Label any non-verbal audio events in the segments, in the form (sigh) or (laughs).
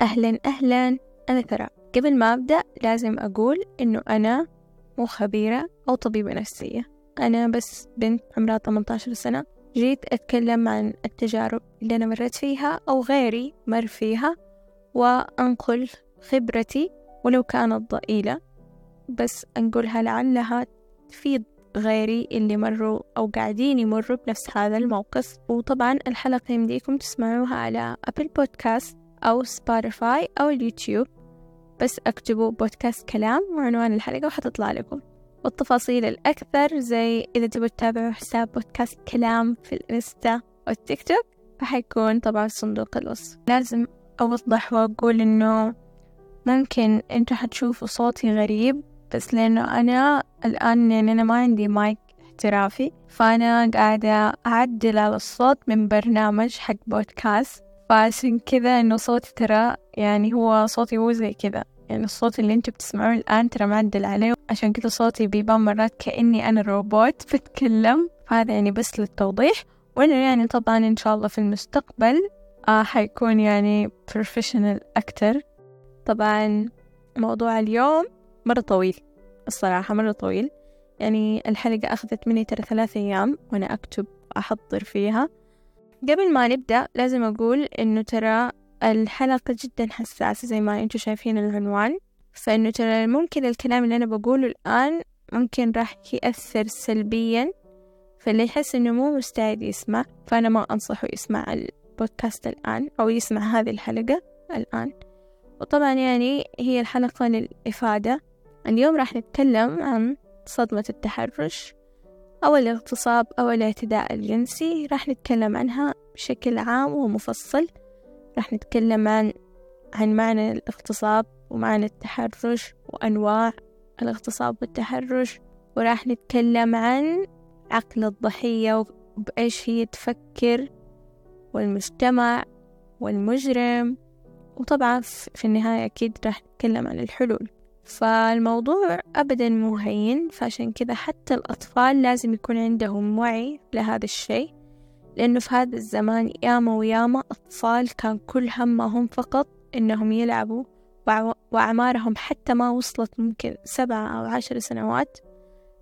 أهلا أهلا. أنا ثراء قبل ما أبدأ لازم أقول إنه أنا مو خبيرة أو طبيبة نفسية. أنا بس بنت عمرها 18 سنة. جيت أتكلم عن التجارب اللي أنا مريت فيها أو غيري مر فيها وأنقل خبرتي ولو كانت ضئيلة. بس أنقلها لعلها تفيد غيري اللي مروا أو قاعدين يمروا بنفس هذا الموقف. وطبعا الحلقة يمديكم تسمعوها على Apple Podcast أو Spotify أو اليوتيوب بس اكتبوا بودكاست كلام وعنوان الحلقة وحتطلع لكم. والتفاصيل الأكثر زي إذا تبوا تتابعوا حساب بودكاست كلام في الإنستا والتيك توك فحيكون طبعا صندوق الوصف. لازم أوضح وأقول إنه ممكن أنتوا حتشوفوا صوتي غريب بس لأنه أنا الآن يعني أنا ما عندي مايك احترافي فأنا قاعدة أعدل على الصوت من برنامج حق بودكاست. فعشان كذا إنه صوتي ترى يعني هو صوتي مو زي كذا يعني الصوت اللي أنتوا بتسمعوه الآن ترى معدل عليه. عشان كذا صوتي بيبان مرات كأني أنا روبوت (laughs) بتكلم. هذا يعني بس للتوضيح. وإنه يعني طبعا إن شاء الله في المستقبل آه حيكون يعني professional أكتر. طبعا موضوع اليوم مرة طويل. الصراحة مرة طويل. يعني الحلقة أخذت مني ترى ثلاث أيام وأنا أكتب أحضر فيها. قبل ما نبدأ لازم أقول إنه ترى الحلقة جدا حساسة زي ما أنتوا شايفين العنوان فإنه ترى ممكن الكلام اللي أنا بقوله الآن ممكن راح يأثر سلبيا فاللي يحس إنه مو مستعد يسمع فأنا ما أنصحه يسمع البودكاست الآن أو يسمع هذه الحلقة الآن. وطبعا يعني هي الحلقة للإفادة. اليوم راح نتكلم عن صدمة التحرش. أو الاغتصاب أو الاعتداء الجنسي راح نتكلم عنها بشكل عام ومفصل. راح نتكلم عن عن معنى الاغتصاب ومعنى التحرش وأنواع الاغتصاب والتحرش. وراح نتكلم عن عقل الضحية وبإيش هي تفكر والمجتمع والمجرم. وطبعا في النهاية أكيد راح نتكلم عن الحلول. فالموضوع أبدا مو هين فعشان كذا حتى الأطفال لازم يكون عندهم وعي لهذا الشيء لأنه في هذا الزمان ياما وياما أطفال كان كل همهم فقط إنهم يلعبوا وأعمارهم حتى ما وصلت ممكن سبعة أو عشر سنوات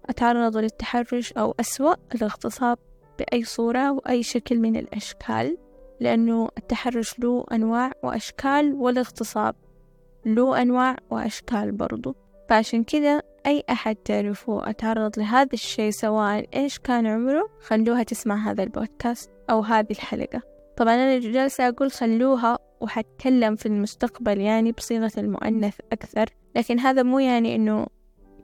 أتعرضوا للتحرش أو أسوأ الاغتصاب بأي صورة وأي شكل من الأشكال لأنه التحرش له أنواع وأشكال والاغتصاب. له أنواع وأشكال برضو. فعشان كذا أي أحد تعرفوه أتعرض لهذا الشيء سواء إيش كان عمره خلوها تسمع هذا البودكاست أو هذه الحلقة. طبعا أنا جالسة أقول خلوها وحتكلم في المستقبل يعني بصيغة المؤنث أكثر لكن هذا مو يعني إنه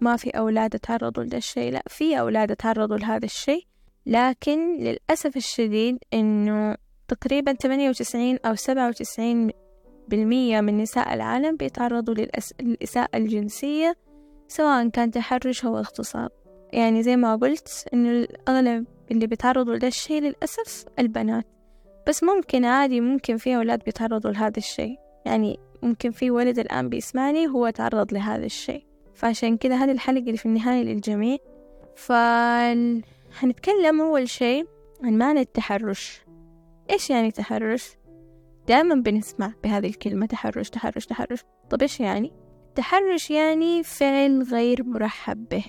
ما في أولاد تعرضوا لهذا الشيء لا في أولاد تعرضوا لهذا الشيء لكن للأسف الشديد إنه تقريبا 98 أو 97 بالمية من نساء العالم بيتعرضوا. للإساءة الجنسية سواء كان تحرش أو اغتصاب. يعني زي ما قلت إنه الأغلب اللي بيتعرضوا لهذا الشيء للأسف البنات. بس ممكن عادي ممكن في أولاد بيتعرضوا لهذا الشيء. يعني ممكن في ولد الآن بيسمعني هو تعرض لهذا الشيء. فعشان كذا هذه الحلقة اللي في النهاية للجميع. فهنتكلم أول شيء عن معنى التحرش. إيش يعني تحرش؟ دائما بنسمع بهذه الكلمة تحرش تحرش تحرش. طب إيش يعني؟ التحرش يعني فعل غير مرحب به.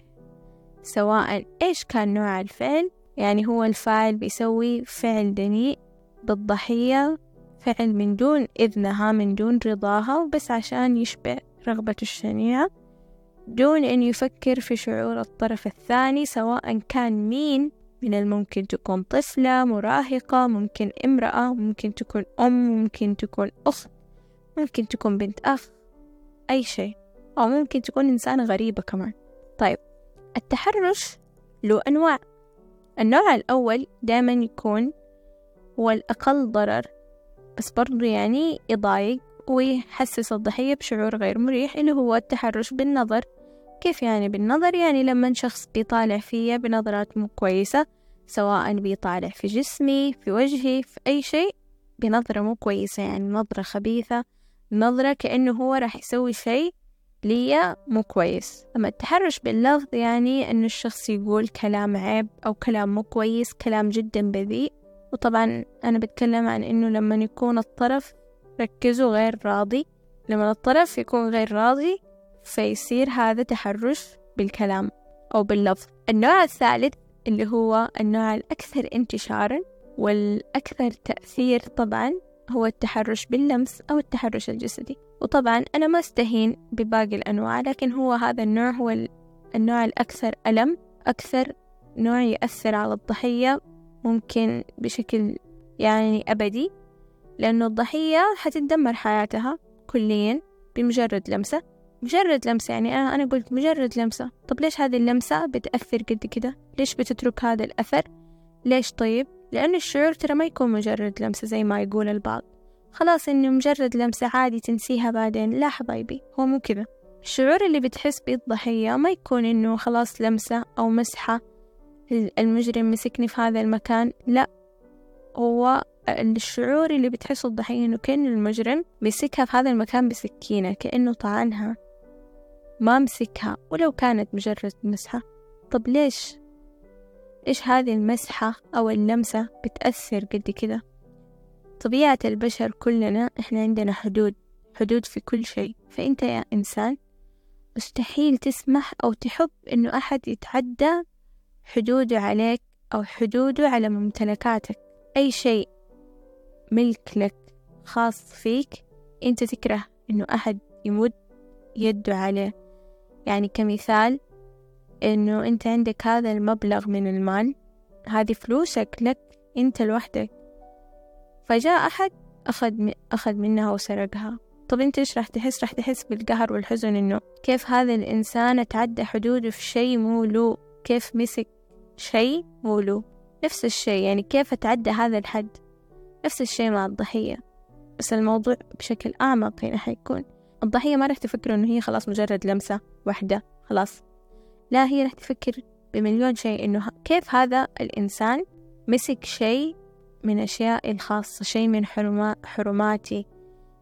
سواء إيش كان نوع الفعل؟ يعني هو الفاعل بيسوي فعل دنيء بالضحية فعل من دون إذنها من دون رضاها بس عشان يشبع رغبته الشنيعة. دون أن يفكر في شعور الطرف الثاني سواء كان مين؟ من الممكن تكون طفلة مراهقة ممكن امرأة ممكن تكون أم ممكن تكون أخت ممكن تكون بنت أخ أي شيء. أو ممكن تكون إنسانة غريبة كمان. طيب التحرش له أنواع. النوع الأول دائما يكون هو الأقل ضرر بس برضو يعني يضايق ويحسس الضحية بشعور غير مريح اللي هو التحرش بالنظر. كيف يعني بالنظر؟ يعني لما شخص بيطالع فيا بنظرات مو كويسة سواء بيطالع في جسمي في وجهي في أي شيء بنظرة مو كويسة يعني نظرة خبيثة نظرة كأنه هو راح يسوي شيء ليا مو كويس. أما التحرش باللفظ يعني أنه الشخص يقول كلام عيب أو كلام مو كويس كلام جدا بذيء. وطبعا أنا بتكلم عن أنه لما يكون الطرف ركزوا غير راضي لما الطرف يكون غير راضي فيصير هذا تحرش بالكلام أو باللفظ. النوع الثالث اللي هو النوع الأكثر انتشارا والأكثر تأثير طبعا هو التحرش باللمس أو التحرش الجسدي. وطبعا أنا ما أستهين بباقي الأنواع لكن هو هذا النوع هو النوع الأكثر ألم أكثر نوع يأثر على الضحية ممكن بشكل يعني أبدي لأنه الضحية حتتدمر حياتها كليا بمجرد لمسة. مجرد لمسة يعني أنا أنا قلت مجرد لمسة. طب ليش هذه اللمسة بتأثر قد كده؟ ليش بتترك هذا الأثر؟ ليش طيب؟ لأن الشعور ترى ما يكون مجرد لمسة زي ما يقول البعض. خلاص إنه مجرد لمسة عادي تنسيها بعدين. لا حبايبي هو مو كذا الشعور اللي بتحس بيه الضحية ما يكون إنه خلاص لمسة أو مسحة المجرم مسكني في هذا المكان. لا هو الشعور اللي بتحسه الضحية إنه كأن المجرم مسكها في هذا المكان بسكينة كأنه طعنها. ما مسكها ولو كانت مجرد مسحة. طب ليش؟ إيش هذه المسحة أو اللمسة بتأثر قد كده؟ طبيعة البشر كلنا إحنا عندنا حدود حدود في كل شيء. فأنت يا إنسان مستحيل تسمح أو تحب إنه أحد يتعدى حدوده عليك أو حدوده على ممتلكاتك. أي شيء ملك لك خاص فيك أنت تكره إنه أحد يمد يده عليه. يعني كمثال إنه أنت عندك هذا المبلغ من المال هذه فلوسك لك أنت لوحدك. فجاء أحد أخذ أخذ منها وسرقها. طب أنت إيش راح تحس؟ راح تحس بالقهر والحزن إنه كيف هذا الإنسان تعدى حدوده في شيء مو له كيف مسك شيء مو له. نفس الشيء يعني كيف أتعدى هذا الحد. نفس الشيء مع الضحية. بس الموضوع بشكل أعمق هنا حيكون. الضحية ما راح تفكر إنه هي خلاص مجرد لمسة واحدة خلاص. لا هي راح تفكر بمليون شيء إنه كيف هذا الإنسان مسك شيء من أشيائي الخاصة شيء من حرما حرماتي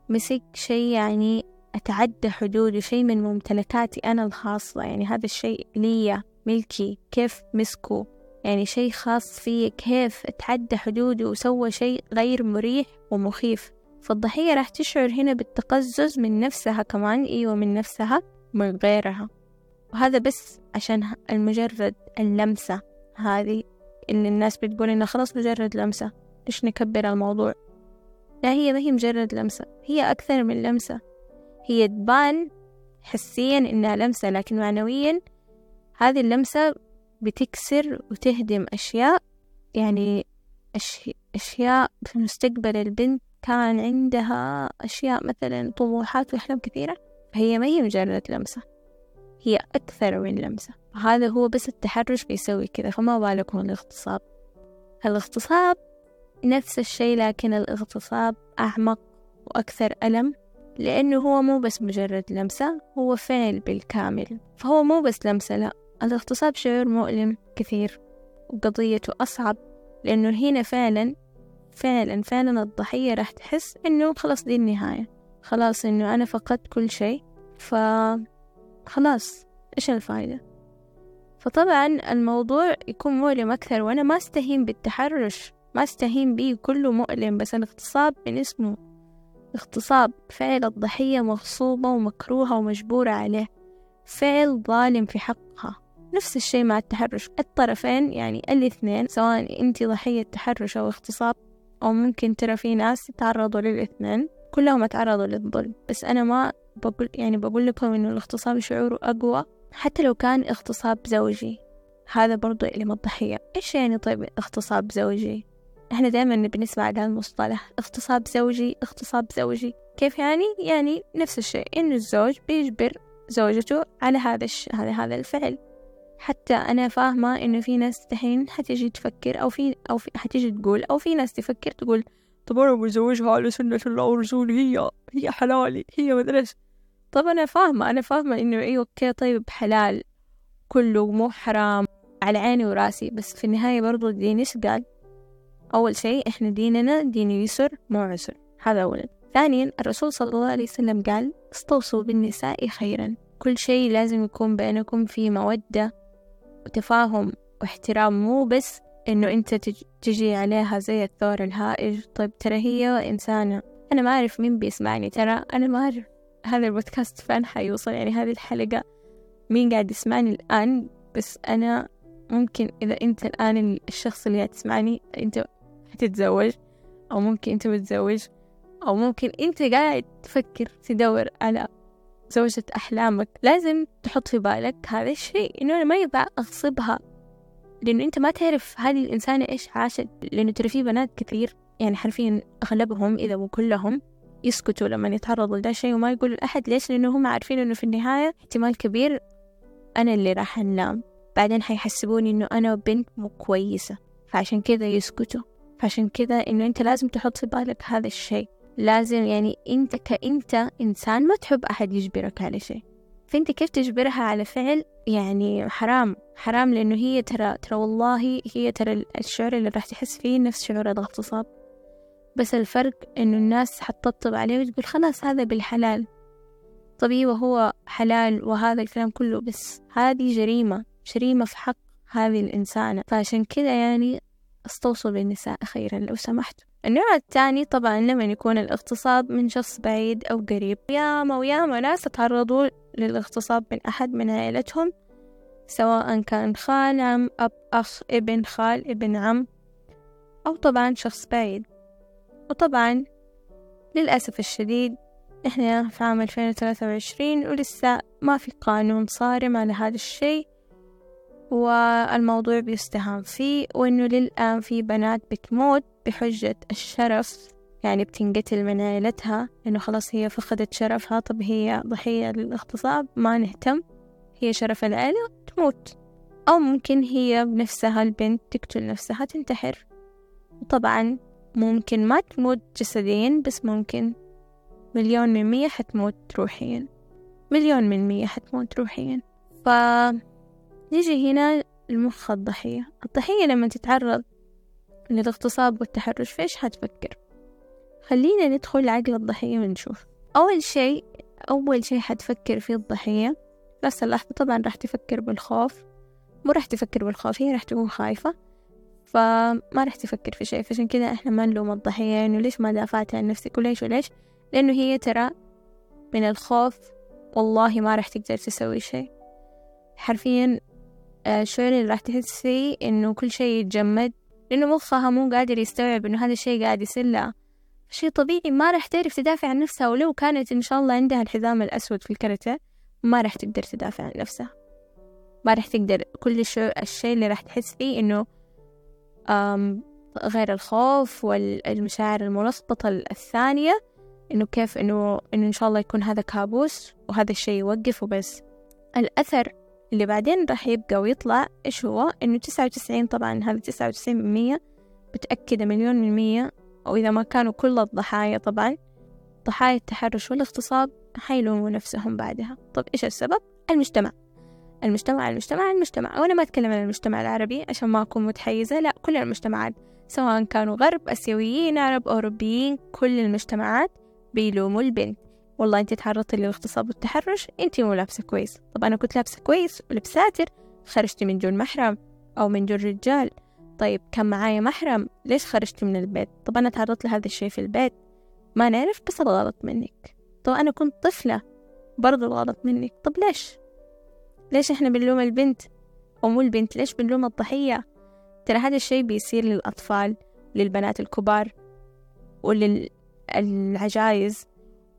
مسك شيء يعني أتعدى حدوده شيء من ممتلكاتي أنا الخاصة. يعني هذا الشيء لي ملكي كيف مسكه؟ يعني شيء خاص فيه كيف أتعدى حدوده وسوى شيء غير مريح ومخيف؟ فالضحية راح تشعر هنا بالتقزز من نفسها كمان أيوة من نفسها من غيرها. وهذا بس عشان المجرد اللمسة هذه اللي الناس بتقول إنها خلاص مجرد لمسة. ليش نكبر الموضوع؟ لا هي ما هي مجرد لمسة هي أكثر من لمسة. هي تبان حسيا إنها لمسة لكن معنويا هذه اللمسة بتكسر وتهدم أشياء يعني أشياء في مستقبل البنت كان عندها أشياء مثلا طموحات وأحلام كثيرة فهي ما هي مجرد لمسة هي أكثر من لمسة. هذا هو بس التحرش بيسوي كذا فما بالكم الاغتصاب. الاغتصاب نفس الشيء لكن الاغتصاب أعمق وأكثر ألم لأنه هو مو بس مجرد لمسة هو فعل بالكامل. فهو مو بس لمسة لا. الاغتصاب شعور مؤلم كثير وقضيته أصعب لأنه هنا فعلا فعلا فعلا الضحية راح تحس إنه خلاص دي النهاية. خلاص إنه أنا فقدت كل شيء فخلاص إيش الفايدة؟ فطبعا الموضوع يكون مؤلم أكثر وأنا ما أستهين بالتحرش ما أستهين بيه كله مؤلم بس الاغتصاب من اسمه. اغتصاب فعل الضحية مغصوبة ومكروهة ومجبورة عليه. فعل ظالم في حقها. نفس الشيء مع التحرش. الطرفين يعني الاثنين سواء انت ضحية تحرش أو اغتصاب أو ممكن ترى في ناس تعرضوا للاثنين كلهم تعرضوا للظلم. بس أنا ما بقول يعني بقول لكم إنه الاغتصاب شعوره أقوى حتى لو كان اغتصاب زوجي. هذا برضو يألم الضحية. إيش يعني طيب اغتصاب زوجي؟ إحنا دائما بنسمع هذا المصطلح. اغتصاب زوجي اغتصاب زوجي. كيف يعني؟ يعني نفس الشيء إنه الزوج بيجبر زوجته على هذا الش... هذا هذا الفعل. حتى أنا فاهمة إنه في ناس دحين حتيجي تفكر أو في أو في حتيجي تقول أو في ناس تفكر تقول طب أنا بزوجها على سنة الله ورسوله هي هي حلالي هي مدرس طب أنا فاهمة أنا فاهمة إنه أيوة أوكي طيب حلال كله مو حرام على عيني وراسي. بس في النهاية برضو الدين إيش قال؟ أول شيء إحنا ديننا دين يسر مو عسر. هذا أولا. ثانيا الرسول صلى الله عليه وسلم قال استوصوا بالنساء خيرا. كل شيء لازم يكون بينكم في مودة. وتفاهم واحترام مو بس إنه أنت تجي عليها زي الثور الهائج طيب ترى هي إنسانة. أنا ما أعرف مين بيسمعني. ترى أنا ما أعرف هذا البودكاست فين حيوصل؟ يعني هذه الحلقة مين قاعد يسمعني الآن؟ بس أنا ممكن إذا أنت الآن الشخص اللي قاعد تسمعني أنت حتتزوج أو ممكن أنت متزوج أو ممكن أنت قاعد تفكر تدور على زوجة أحلامك لازم تحط في بالك هذا الشيء إنه أنا ما يبغى أغصبها. لأنه أنت ما تعرف هذه الإنسانة إيش عاشت لأنه ترى في بنات كثير يعني حرفيا أغلبهم إذا مو كلهم يسكتوا لما يتعرضوا لده الشيء وما يقولوا لأحد. ليش؟ لأنه هم عارفين إنه في النهاية احتمال كبير أنا اللي راح أنام. بعدين حيحسبوني إنه أنا بنت مو كويسة. فعشان كذا يسكتوا. فعشان كذا إنه أنت لازم تحط في بالك هذا الشيء. لازم يعني أنت كأنت إنسان ما تحب أحد يجبرك على شيء. فأنت كيف تجبرها على فعل؟ يعني حرام حرام لأنه هي ترى ترى والله هي ترى الشعور اللي راح تحس فيه نفس شعور الاغتصاب بس الفرق إنه الناس حتطبطب عليه وتقول خلاص هذا بالحلال. طبيعي وهو حلال وهذا الكلام كله بس هذه جريمة جريمة في حق هذه الإنسانة. فعشان كذا يعني استوصوا بالنساء خيرا لو سمحتوا النوع الثاني طبعا لما يكون الاغتصاب من شخص بعيد أو قريب. ياما وياما ناس تعرضوا للاغتصاب من أحد من عائلتهم سواء كان خال عم أب أخ ابن خال ابن عم أو طبعا شخص بعيد. وطبعا للأسف الشديد إحنا في عام 2023 ولسه ما في قانون صارم على هذا الشيء. والموضوع بيستهان فيه وإنه للآن في بنات بتموت بحجة الشرف يعني بتنقتل من عائلتها إنه خلاص هي فقدت شرفها طب هي ضحية للاغتصاب ما نهتم هي شرف العائلة تموت. أو ممكن هي بنفسها البنت تقتل نفسها تنتحر. وطبعا ممكن ما تموت جسديا بس ممكن مليون من مية حتموت روحيا. مليون من مية حتموت روحيا. ف نيجي هنا المخ الضحية. الضحية لما تتعرض للاغتصاب والتحرش فيش حتفكر؟ خلينا ندخل عقل الضحية ونشوف. أول شيء أول شيء حتفكر فيه الضحية. بس اللحظة طبعا راح تفكر بالخوف. مو راح تفكر بالخوف هي راح تكون خايفة. فما راح تفكر في شيء فعشان كذا إحنا ما نلوم الضحية. انه ليش ما دافعت عن نفسك؟ وليش؟ وليش؟ لأنه هي ترى من الخوف والله ما راح تقدر تسوي شيء. حرفيا الشعور اللي راح تحس فيه إنه كل شيء يتجمد لأنه مخها مو قادر يستوعب إنه هذا الشيء قاعد يصير لها شيء طبيعي ما راح تعرف تدافع عن نفسها ولو كانت إن شاء الله عندها الحزام الأسود في الكاراتيه ما راح تقدر تدافع عن نفسها. ما راح تقدر كل الشيء اللي راح تحس فيه إنه غير الخوف والمشاعر الملخبطة الثانية إنه كيف إنه إنه إن شاء الله يكون هذا كابوس وهذا الشيء يوقف وبس. الأثر اللي بعدين راح يبقى ويطلع إيش هو؟ إنه تسعة وتسعين طبعا هذا تسعة وتسعين بالمية متأكدة مليون من المية أو إذا ما كانوا كل الضحايا طبعا ضحايا التحرش والاغتصاب حيلوموا نفسهم بعدها. طب إيش السبب؟ المجتمع. المجتمع المجتمع المجتمع. وأنا ما أتكلم عن المجتمع العربي عشان ما أكون متحيزة لا كل المجتمعات سواء كانوا غرب أسيويين عرب أوروبيين كل المجتمعات بيلوموا البنت. والله انت تعرضتي للاغتصاب والتحرش انت مو لابسة كويس. طب أنا كنت لابسة كويس ولبس ساتر خرجتي من دون محرم أو من دون رجال. طيب كان معايا محرم ليش خرجتي من البيت؟ طب أنا تعرضت لهذا الشيء في البيت؟ ما نعرف بس الغلط منك. طب أنا كنت طفلة برضو الغلط منك. طب ليش؟ ليش إحنا بنلوم البنت؟ أو مو البنت ليش بنلوم الضحية؟ ترى هذا الشيء بيصير للأطفال للبنات الكبار وللعجايز.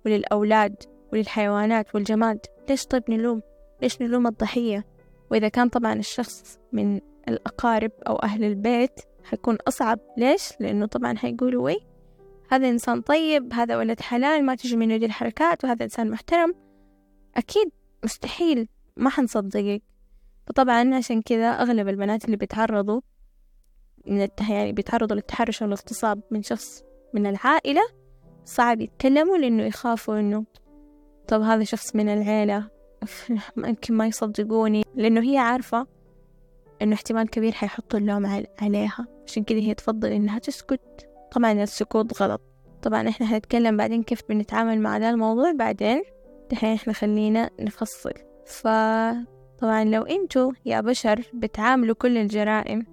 وللأولاد وللحيوانات والجماد ليش طيب نلوم؟ ليش نلوم الضحية؟ وإذا كان طبعا الشخص من الأقارب أو أهل البيت حيكون أصعب. ليش؟ لأنه طبعا حيقولوا وي هذا إنسان طيب هذا ولد حلال ما تجي منه دي الحركات وهذا إنسان محترم. أكيد مستحيل ما حنصدقك. فطبعا عشان كذا أغلب البنات اللي بيتعرضوا من التح... يعني بيتعرضوا للتحرش والاغتصاب من شخص من العائلة صعب يتكلموا لأنه يخافوا إنه طب هذا شخص من العيلة. (laughs) ممكن ما يصدقوني. لأنه هي عارفة إنه احتمال كبير حيحطوا اللوم عليها. عشان كذا هي تفضل إنها تسكت. طبعا السكوت غلط. طبعا إحنا حنتكلم بعدين كيف بنتعامل مع ذا الموضوع بعدين. دحين إحنا خلينا نفصل. فطبعا لو أنتوا يا بشر بتعاملوا كل الجرائم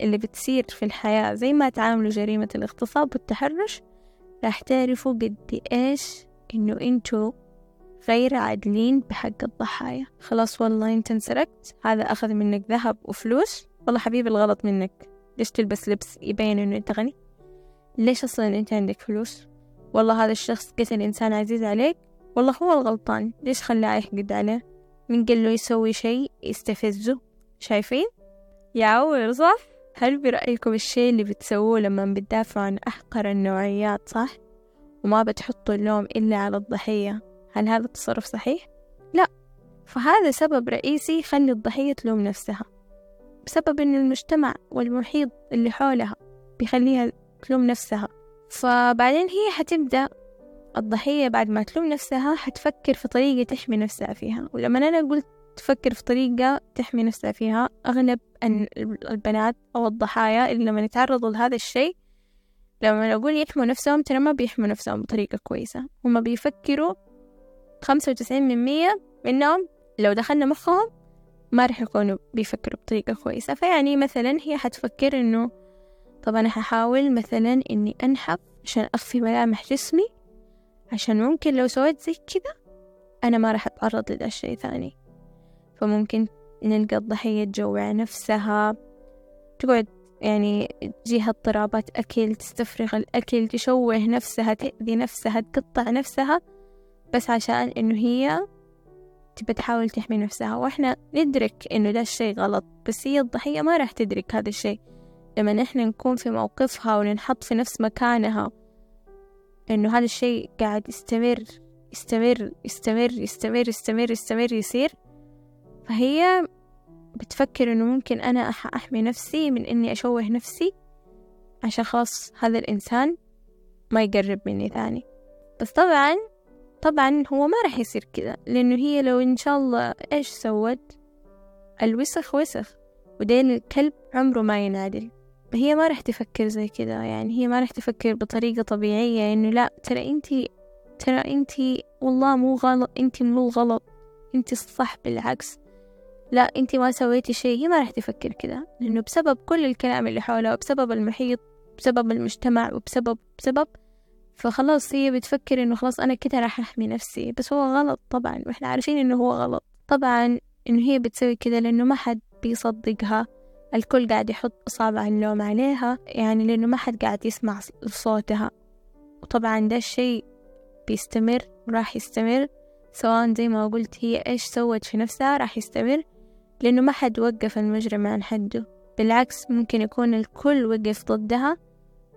اللي بتصير في الحياة زي ما تعاملوا جريمة الاغتصاب والتحرش راح تعرفوا قد إيش إنه أنتوا غير عادلين بحق الضحايا. خلاص والله أنت انسرقت. هذا أخذ منك ذهب وفلوس. والله حبيبي الغلط منك. ليش تلبس لبس يبين إنه أنت غني؟ ليش أصلا أنت عندك فلوس؟ والله هذا الشخص قتل إنسان عزيز عليك. والله هو الغلطان. ليش خلاه يحقد عليه؟ من قال له يسوي شيء يستفزه. شايفين؟ يعور صح هل برأيكم الشيء اللي بتسووه لما بتدافعوا عن أحقر النوعيات صح؟ وما بتحطوا اللوم إلا على الضحية. هل هذا التصرف صحيح؟ لا. فهذا سبب رئيسي يخلي الضحية تلوم نفسها. بسبب إن المجتمع والمحيط اللي حولها بيخليها تلوم نفسها. فبعدين هي حتبدأ الضحية بعد ما تلوم نفسها حتفكر في طريقة تحمي نفسها فيها. ولما أنا قلت تفكر في طريقة تحمي نفسها فيها. أغلب البنات أو الضحايا اللي لما يتعرضوا لهذا الشيء لما أقول يحموا نفسهم ترى ما بيحموا نفسهم بطريقة كويسة. هم بيفكروا خمسة وتسعين من مية منهم لو دخلنا مخهم ما رح يكونوا بيفكروا بطريقة كويسة. فيعني مثلا هي حتفكر إنه طب أنا ححاول مثلا إني أنحف عشان أخفي ملامح جسمي عشان ممكن لو سويت زي كذا أنا ما راح أتعرض لذا الشيء ثاني. فممكن نلقى الضحية تجوع نفسها. تقعد يعني تجيها اضطرابات أكل تستفرغ الأكل تشوه نفسها تأذي نفسها تقطع نفسها بس عشان إنه هي تبى تحاول تحمي نفسها. وإحنا ندرك إنه ده الشيء غلط بس هي الضحية ما راح تدرك هذا الشيء. لما إحنا نكون في موقفها وننحط في نفس مكانها إنه هذا الشيء قاعد يستمر يستمر يستمر يستمر يستمر يستمر يصير. فهي بتفكر إنه ممكن أنا أحمي نفسي من إني أشوه نفسي عشان خلاص هذا الإنسان ما يقرب مني ثاني. بس طبعا طبعا هو ما راح يصير كذا لأنه هي لو إن شاء الله إيش سوت؟ الوسخ وسخ ودين الكلب عمره ما ينعدل هي ما راح تفكر زي كذا يعني هي ما راح تفكر بطريقة طبيعية إنه لا ترى أنتي ترى أنتي والله مو غلط أنتي مو غلط أنتي الصح بالعكس. لا أنتي ما سويتي شيء هي ما راح تفكر كذا لأنه بسبب كل الكلام اللي حولها وبسبب المحيط بسبب المجتمع وبسبب بسبب فخلاص هي بتفكر إنه خلاص أنا كده راح أحمي نفسي بس هو غلط طبعا وإحنا عارفين إنه هو غلط. طبعا إنه هي بتسوي كده لأنه ما حد بيصدقها الكل قاعد يحط أصابع اللوم عليها يعني لأنه ما حد قاعد يسمع صوتها. وطبعا ده الشيء بيستمر وراح يستمر سواء زي ما قلت هي إيش سوت في نفسها راح يستمر. لأنه ما حد وقف المجرم عن حده. بالعكس ممكن يكون الكل وقف ضدها.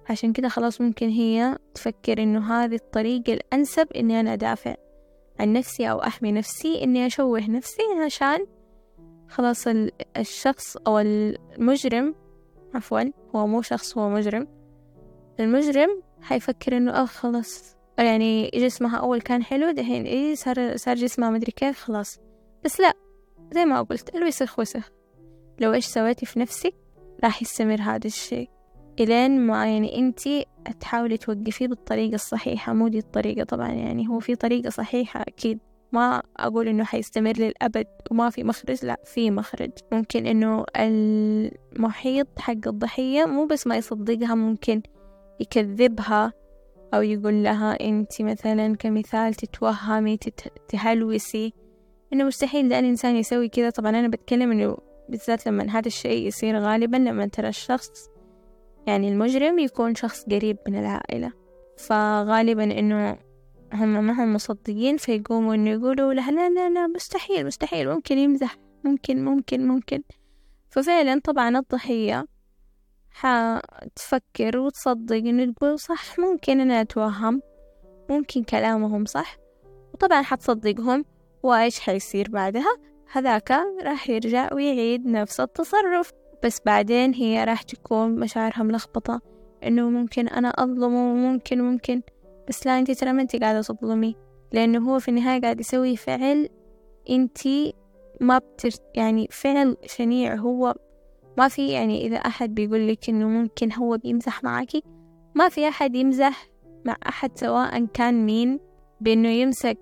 عشان كده خلاص ممكن هي تفكر إنه هذه الطريقة الأنسب إني أنا أدافع عن نفسي أو أحمي نفسي إني أشوه نفسي عشان خلاص الشخص أو المجرم عفوا هو مو شخص هو مجرم. المجرم حيفكر إنه أه خلاص. يعني جسمها أول كان حلو دحين إيه صار صار جسمها مدري كيف خلاص. بس لا زي ما قلت الوسخ وسخ لو إيش سويتي في نفسك راح يستمر هذا الشيء. إلين ما يعني أنتي تحاولي توقفيه بالطريقة الصحيحة. مو دي الطريقة طبعا يعني هو في طريقة صحيحة أكيد. ما أقول إنه حيستمر للأبد وما في مخرج لا في مخرج. ممكن إنه المحيط حق الضحية مو بس ما يصدقها ممكن يكذبها أو يقول لها أنت مثلا كمثال تتوهمي تهلوسي. إنه مستحيل ده الإنسان يسوي كذا. طبعا أنا بتكلم إنه بالذات لما هذا الشيء يصير غالبا لما ترى الشخص يعني المجرم يكون شخص قريب من العائلة. فغالبا إنه هم ما هم مصدقين فيقوموا إنه يقولوا له لا لا لا مستحيل مستحيل ممكن يمزح ممكن ممكن ممكن. ففعلا طبعا الضحية حتفكر وتصدق إنه تقول صح ممكن أنا أتوهم ممكن كلامهم صح وطبعا حتصدقهم. وإيش حيصير بعدها؟ هذاك راح يرجع ويعيد نفس التصرف. بس بعدين هي راح تكون مشاعرها ملخبطة. إنه ممكن أنا أظلمه وممكن ممكن. بس لا أنتي ترى ما أنتي قاعدة تظلمي. لأنه هو في النهاية قاعد يسوي فعل أنتي ما بتر يعني فعل شنيع. هو ما في يعني إذا أحد بيقول لك إنه ممكن هو بيمزح معاكي ما في أحد يمزح مع أحد سواء كان مين بإنه يمسك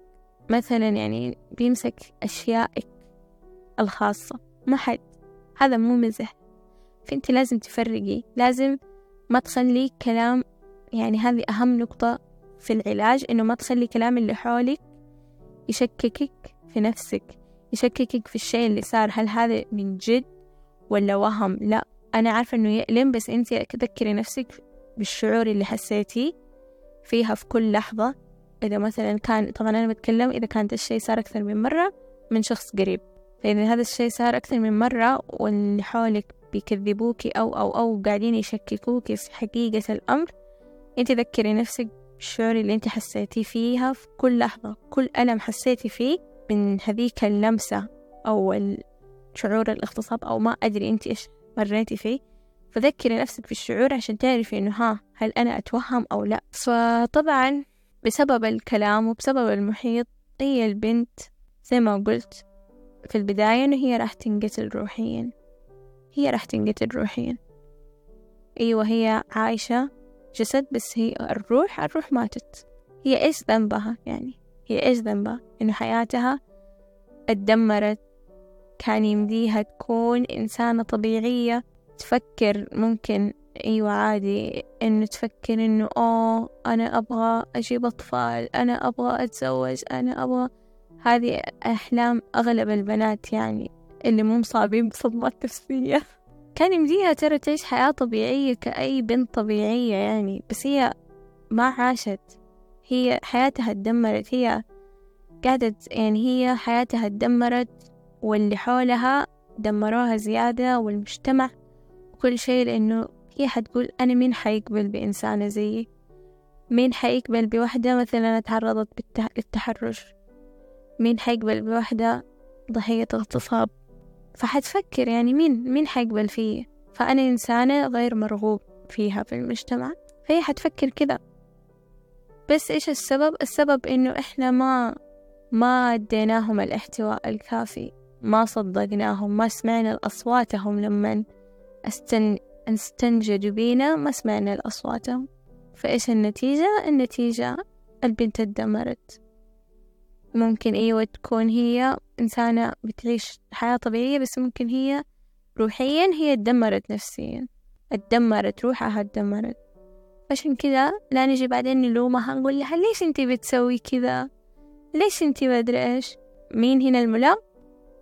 مثلا يعني بيمسك أشيائك الخاصة. ما حد. هذا مو مزح. فأنت لازم تفرقي. لازم ما تخلي كلام يعني هذه أهم نقطة في العلاج إنه ما تخلي كلام اللي حولك يشككك في نفسك. يشككك في الشيء اللي صار. هل هذا من جد ولا وهم؟ لا. أنا عارفة إنه يألم بس أنت ذكري نفسك بالشعور اللي حسيتيه فيها في كل لحظة. إذا مثلا كان طبعا أنا بتكلم إذا كانت الشيء صار أكثر من مرة من شخص قريب. فإذا هذا الشيء صار أكثر من مرة واللي حولك بيكذبوكي أو أو أو قاعدين يشككوكي في حقيقة الأمر أنت ذكري نفسك بالشعور اللي أنت حسيتي فيها في كل لحظة. كل ألم حسيتي فيه من هذيك اللمسة أو شعور الاغتصاب أو ما أدري أنت إيش مريتي فيه. فذكري نفسك في الشعور عشان تعرفي إنه ها هل أنا أتوهم أو لا؟ فطبعا بسبب الكلام وبسبب المحيط هي البنت زي ما قلت في البداية إنه هي راح تنقتل روحيا. هي راح تنقتل روحيا. أيوة هي عايشة جسد بس هي الروح الروح ماتت. هي إيش ذنبها يعني؟ هي إيش ذنبها؟ إنه حياتها اتدمرت كان يمديها تكون إنسانة طبيعية تفكر ممكن أيوة عادي إنه تفكر إنه أوه أنا أبغى أجيب أطفال أنا أبغى أتزوج أنا أبغى. هذه أحلام أغلب البنات يعني اللي مو مصابين بصدمات نفسية. (laughs) كان يمديها ترى تعيش حياة طبيعية كأي بنت طبيعية يعني بس هي ما عاشت. هي حياتها اتدمرت هي قعدت يعني هي حياتها اتدمرت واللي حولها دمروها زيادة والمجتمع وكل شيء لأنه هي حتقول أنا مين حيقبل بإنسانة زيي؟ مين حيقبل بوحدة مثلا تعرضت للتحرش؟ مين حيقبل بوحدة ضحية اغتصاب؟ فحتفكر يعني مين مين حيقبل فيي؟ فأنا إنسانة غير مرغوب فيها في المجتمع فهي حتفكر كذا بس إيش السبب؟ السبب إنه إحنا ما ما أديناهم الاحتواء الكافي ما صدقناهم ما سمعنا لأصواتهم لما استن... استنجدوا بينا ما سمعنا لأصواتهم فإيش النتيجة؟ النتيجة البنت اتدمرت ممكن أيوة تكون هي إنسانة بتعيش حياة طبيعية بس ممكن هي روحيا هي اتدمرت نفسيا. اتدمرت روحها اتدمرت عشان كذا لا نجي بعدين نلومها نقول لها ليش انتي بتسوي كذا؟ ليش انتي ما أدري إيش؟ مين هنا الملام؟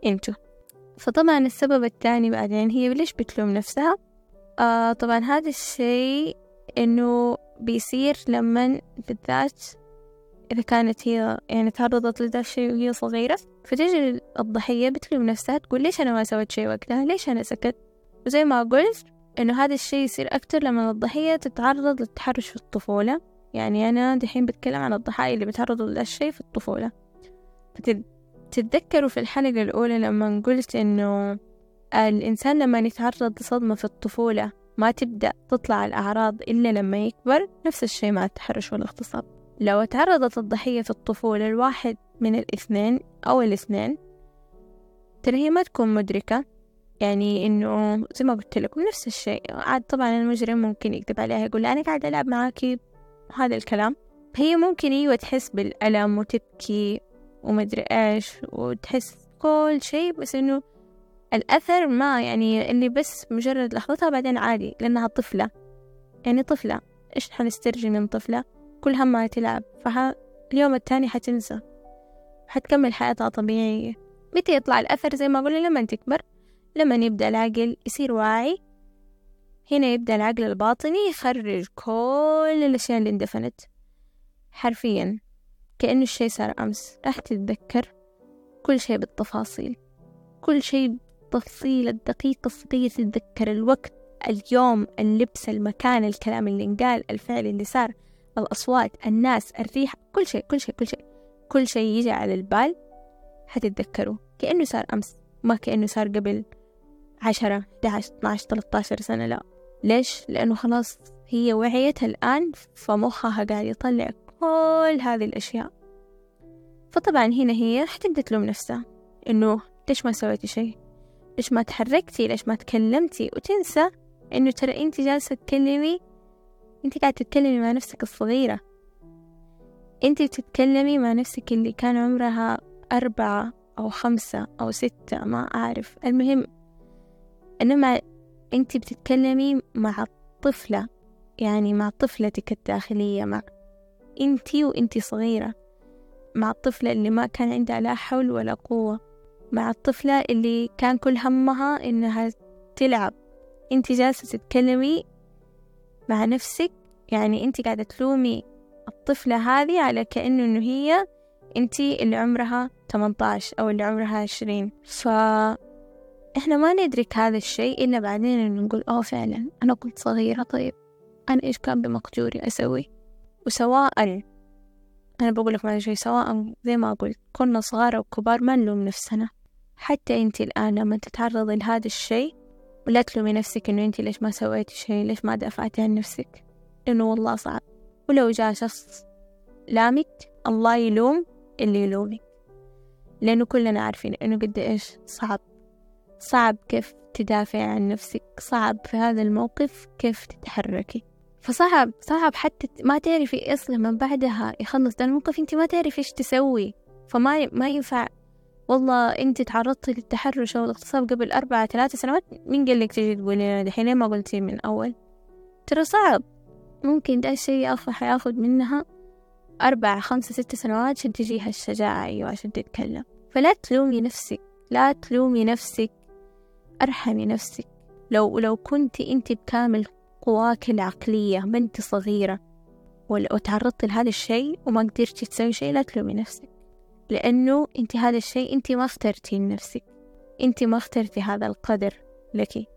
أنتو. فطبعا السبب الثاني بعدين هي ليش بتلوم نفسها؟ آه طبعا هذا الشيء إنه بيصير لما بالذات إذا كانت هي يعني تعرضت لذا الشيء وهي صغيرة فتجي الضحية بتلوم نفسها تقول ليش أنا ما سويت شيء وقتها؟ ليش أنا سكت؟ وزي ما قلت إنه هذا الشيء يصير أكتر لما الضحية تتعرض للتحرش في الطفولة. يعني أنا دحين بتكلم عن الضحايا اللي بيتعرضوا لهذا الشيء في الطفولة. فتتذكروا في الحلقة الأولى لما قلت إنه الإنسان لما يتعرض لصدمة في الطفولة ما تبدأ تطلع الأعراض إلا لما يكبر نفس الشيء مع التحرش والاغتصاب لو تعرضت الضحية في الطفولة لواحد من الاثنين أو الاثنين ترى هي ما تكون مدركة. يعني إنه زي ما قلت لكم نفس الشيء. عاد طبعا المجرم ممكن يكذب عليها يقول أنا قاعد ألعب معاكي هذا الكلام. هي ممكن أيوة تحس بالألم وتبكي ومدري إيش وتحس كل شيء بس إنه الأثر ما يعني اللي بس مجرد لحظتها بعدين عادي لأنها طفلة. يعني طفلة. إيش حنسترجي من طفلة؟ كل همها تلعب. فاليوم التاني حتنسى. حتكمل حياتها طبيعية. متى يطلع الأثر؟ زي ما قلنا لما تكبر لما يبدأ العقل يصير واعي. هنا يبدأ العقل الباطني يخرج كل الأشياء اللي اندفنت. حرفيا. كأنه الشي صار أمس. راح تتذكر كل شيء بالتفاصيل. كل شيء بالتفصيل الدقيق الصغير تتذكر الوقت اليوم اللبس المكان الكلام اللي انقال الفعل اللي صار الأصوات الناس الريح كل شيء كل شيء كل شيء. كل شيء يجي على البال حتتذكروا كأنه صار أمس ما كأنه صار قبل عشرة 11 12 13 سنة لا. ليش؟ لأنه خلاص هي وعيت الآن فمخها قاعد يطلع كل هذه الأشياء. فطبعا هنا هي حتبدأ تلوم نفسها إنه ليش ما سويتي شيء؟ ليش ما تحركتي ليش ما تكلمتي؟ وتنسى إنه ترى أنت جالسة تكلمي أنت قاعدة تتكلمي مع نفسك الصغيرة. أنت بتتكلمي مع نفسك اللي كان عمرها أربعة أو خمسة أو ستة ما أعرف. المهم إنما أنت بتتكلمي مع الطفلة يعني مع طفلتك الداخلية مع أنتي وأنتي صغيرة مع الطفلة اللي ما كان عندها لا حول ولا قوة. مع الطفلة اللي كان كل همها إنها تلعب. انتي جالسة تتكلمي مع نفسك يعني انتي قاعدة تلومي الطفلة هذه على كأنه إنه هي انتي اللي عمرها 18 أو اللي عمرها 20 ف إحنا ما ندرك هذا الشيء إلا بعدين إنه نقول أوه فعلا أنا كنت صغيرة طيب أنا إيش كان بمقدوري أسوي؟ وسواء أنا بقول لك شيء سواء زي ما قلت كنا صغار أو كبار ما نلوم نفسنا. حتى أنت الآن لما تتعرضي لهذا الشيء ولا تلومي نفسك إنه أنت ليش ما سويتي شيء ليش ما دافعتي عن نفسك. لأنه والله صعب. ولو جاء شخص لامك الله يلوم اللي يلومك. لأنه كلنا عارفين إنه قد إيش صعب. صعب كيف تدافعي عن نفسك صعب في هذا الموقف كيف تتحركي. فصعب صعب حتى ما تعرفي أصلا من بعدها يخلص ده الموقف أنت ما تعرفي إيش تسوي. فما ما ينفع والله أنت تعرضتي للتحرش أو الاغتصاب قبل أربعة ثلاثة سنوات مين قال لك تجي تقولي دحين ما قلتي من أول؟ ترى صعب. ممكن ده الشيء حياخد منها أربعة خمسة ستة سنوات عشان تجيها الشجاعة أيوة عشان تتكلم. فلا تلومي نفسك لا تلومي نفسك أرحمي نفسك. لو لو كنت انت بكامل قواك العقلية ما انت صغيرة وتعرضت لهذا الشيء وما قدرتي تسوي شيء لا تلومي نفسك. لأنه أنت هذا الشيء أنت ما اخترتي لنفسك. أنت ما اخترتي هذا القدر لك.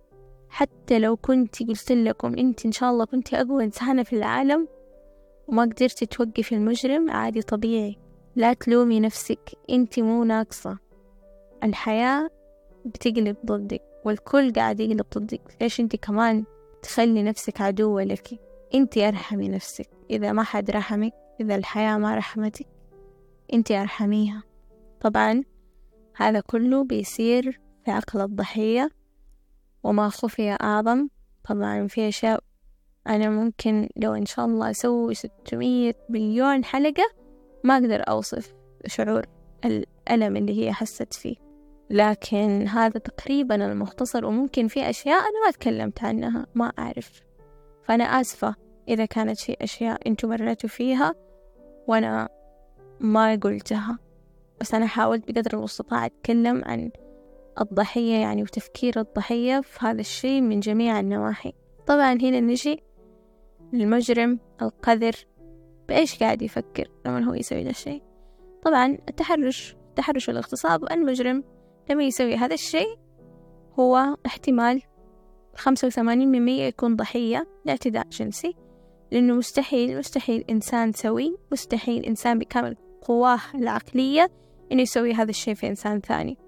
حتى لو كنت قلت لكم أنت إن شاء الله كنت أقوى إنسانة في العالم وما قدرتي توقفي المجرم عادي طبيعي. لا تلومي نفسك. أنت مو ناقصة. الحياة بتقلب ضدك والكل قاعد يقلب ضدك. ليش أنت كمان تخلي نفسك عدوة لك؟ أنت أرحمي نفسك. إذا ما حد رحمك إذا الحياة ما رحمتك انت أرحميها. طبعا هذا كله بيصير في عقل الضحية وما خفي أعظم. طبعا في أشياء أنا ممكن لو إن شاء الله أسوي ستمية مليون حلقة ما أقدر أوصف شعور الألم اللي هي حست فيه. لكن هذا تقريبا المختصر وممكن في أشياء أنا ما تكلمت عنها ما أعرف. فأنا آسفة إذا كانت في أشياء أنتوا مريتوا فيها وأنا ما قلتها بس أنا حاولت بقدر المستطاع أتكلم عن الضحية يعني وتفكير الضحية في هذا الشيء من جميع النواحي. طبعا هنا نجي للمجرم القذر بإيش قاعد يفكر لما هو يسوي ذا الشيء. طبعا التحرش التحرش والاغتصاب المجرم لما يسوي هذا الشيء هو احتمال خمسة وثمانين من مية يكون ضحية لاعتداء جنسي لأنه مستحيل مستحيل إنسان سوي مستحيل إنسان بكامل قواه العقلية إنه يسوي هذا الشيء في إنسان ثاني.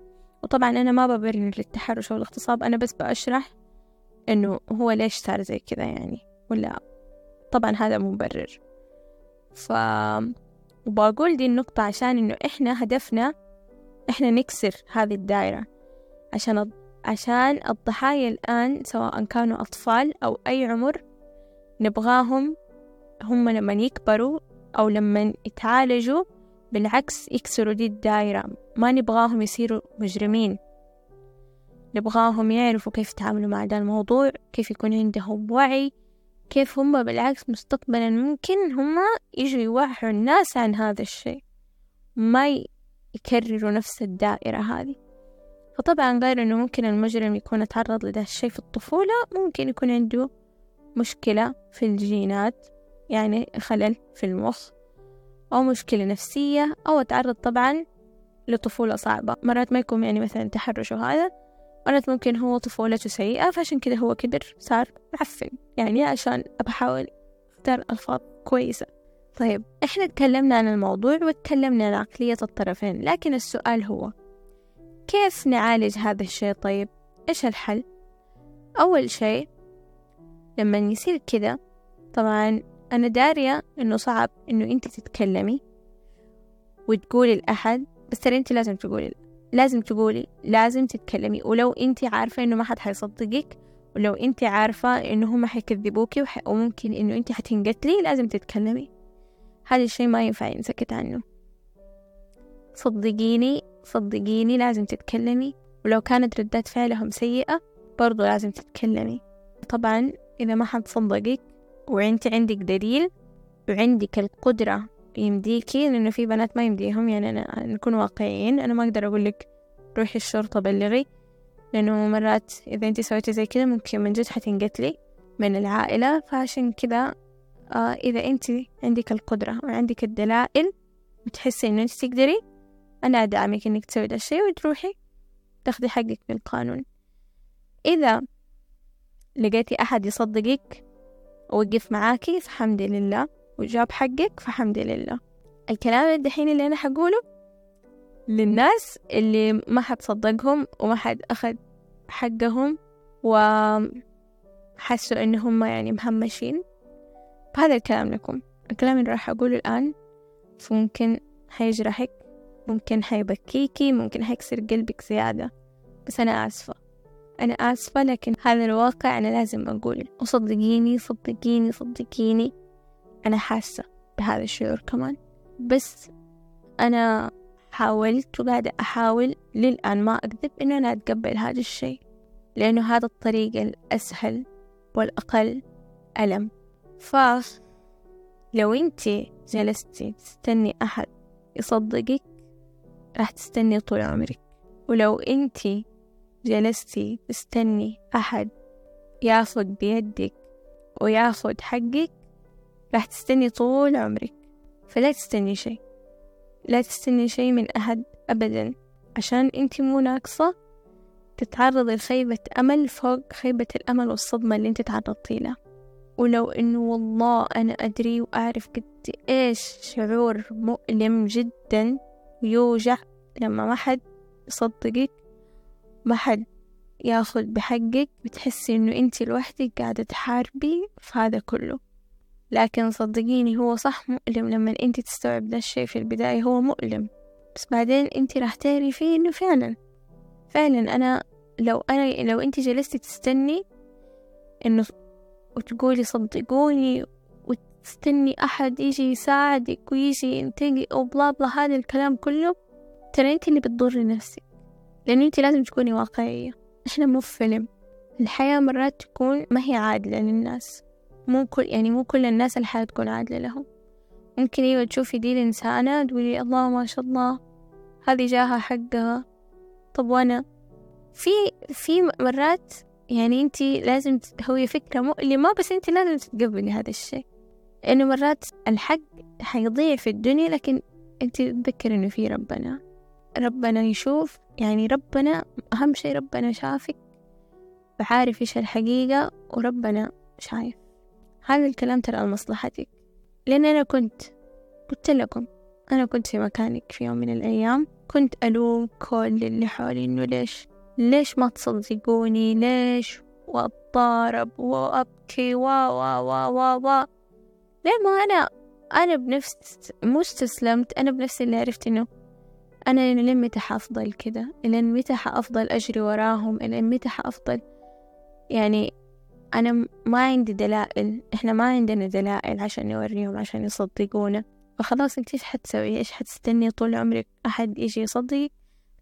وطبعا أنا ما ببرر للتحرش أو الاغتصاب أنا بس بأشرح إنه هو ليش صار زي كذا يعني ولا طبعا هذا مبرر. ف وبقول دي النقطة عشان إنه إحنا هدفنا إحنا نكسر هذه الدائرة عشان عشان الضحايا الآن سواء كانوا أطفال أو أي عمر نبغاهم هم لما يكبروا أو لما يتعالجوا بالعكس يكسروا دي الدائرة ما نبغاهم يصيروا مجرمين. نبغاهم يعرفوا كيف يتعاملوا مع ده الموضوع كيف يكون عندهم وعي كيف هم بالعكس مستقبلا ممكن هم يجوا يوعوا الناس عن هذا الشيء. ما يكرروا نفس الدائرة هذه. فطبعا غير أنه ممكن المجرم يكون تعرض لده الشيء في الطفولة ممكن يكون عنده مشكلة في الجينات يعني خلل في المخ. أو مشكلة نفسية أو تعرض طبعا لطفولة صعبة. مرات ما يكون يعني مثلا تحرش وهذا مرات ممكن هو طفولته سيئة فعشان كذا هو كبر صار معفن. يعني عشان بحاول أختار ألفاظ كويسة. طيب إحنا تكلمنا عن الموضوع وتكلمنا عن عقلية الطرفين لكن السؤال هو كيف نعالج هذا الشيء؟ طيب إيش الحل؟ أول شيء لما يصير كذا طبعا أنا دارية إنه صعب إنه أنت تتكلمي وتقولي لأحد بس ترى أنت لازم تقولي لازم تقولي لازم تتكلمي. ولو أنت عارفة إنه ما حد حيصدقك ولو أنت عارفة إنه هم حيكذبوكي وممكن إنه أنت حتنقتلي لازم تتكلمي. هذا الشي ما ينفع ينسكت عنه. صدقيني صدقيني لازم تتكلمي. ولو كانت ردات فعلهم سيئة برضو لازم تتكلمي. طبعا إذا ما حد صدقك وانت عندك دليل وعندك القدرة يمديكي لأنه في بنات ما يمديهم يعني أنا نكون واقعيين. أنا ما أقدر أقول لك روحي الشرطة بلغي لأنه مرات إذا أنت سويتي زي كذا ممكن من جد حتنقتلي من العائلة. فعشان كذا آه إذا أنت عندك القدرة وعندك الدلائل وتحسي إنه أنت تقدري أنا أدعمك إنك تسوي ده الشي وتروحي تاخدي حقك بالقانون إذا لقيتي أحد يصدقك ووقف معاكي فحمد لله. وجاب حقك فحمد لله. الكلام الدحين اللي أنا حقوله للناس اللي ما حد صدقهم وما حد أخذ حقهم وحسوا إنهم يعني مهمشين. فهذا الكلام لكم. الكلام اللي راح أقوله الآن فممكن حيجرحك ممكن حيبكيكي ممكن حيكسر قلبك زيادة. بس أنا آسفة. أنا آسفة لكن هذا الواقع أنا لازم أقول وصدقيني صدقيني صدقيني. أنا حاسة بهذا الشعور كمان. بس أنا حاولت وقاعدة أحاول للآن ما أكذب إنه أنا أتقبل هذا الشيء لأنه هذا الطريق الأسهل والأقل ألم. فلو أنتي جلستي تستني أحد يصدقك راح تستني طول عمرك. ولو أنتي جلستي تستني أحد ياخد بيدك وياخد حقك راح تستني طول عمرك. فلا تستني شيء. لا تستني شيء من أحد أبدا. عشان أنتي مو ناقصة تتعرضي لخيبة أمل فوق خيبة الأمل والصدمة اللي أنت تعرضتي لها. ولو إنه والله أنا أدري وأعرف قد إيش شعور مؤلم جدا ويوجع لما ما حد يصدقك ما حد ياخذ بحقك بتحسي إنه أنت لوحدك قاعدة تحاربي في هذا كله. لكن صدقيني هو صح مؤلم لما أنت تستوعب ده الشيء في البداية هو مؤلم. بس بعدين أنت راح تعرفي إنه فعلا فعلا أنا لو أنا لو أنت جلستي تستني إنه وتقولي صدقوني وتستني أحد يجي يساعدك ويجي ينتقي وبلا بلا هذا الكلام كله ترى أنت اللي بتضري نفسك. لأن أنت لازم تكوني واقعية. إحنا مو في فيلم. الحياة مرات تكون ما هي عادلة للناس. مو كل يعني مو كل الناس الحياة تكون عادلة لهم. ممكن أيوة تشوفي دي الإنسانة تقولي الله ما شاء الله هذه جاها حقها. طب وأنا؟ في في مرات يعني أنت لازم هو فكرة مؤلمة بس أنت لازم تتقبلي هذا الشيء. لأنه مرات الحق حيضيع في الدنيا لكن أنت تذكري إنه في ربنا. ربنا يشوف يعني ربنا أهم شيء ربنا شافك وعارف إيش الحقيقة وربنا شايف. هذا الكلام ترى لمصلحتك. لأن أنا كنت قلت لكم أنا كنت في مكانك في يوم من الأيام. كنت ألوم كل اللي حولي إنه ليش ليش ما تصدقوني؟ ليش وأتضارب وأبكي؟ و و و و و ليه ما أنا أنا بنفس مو استسلمت أنا بنفسي اللي عرفت إنه أنا لين متى حأفضل كذا لين متى حأفضل أجري وراهم؟ لين متى حأفضل؟ يعني أنا ما عندي دلائل إحنا ما عندنا دلائل عشان نوريهم عشان يصدقونا. فخلاص أنت إيش حتسوي؟ إيش حتستني طول عمرك أحد يجي يصدقك؟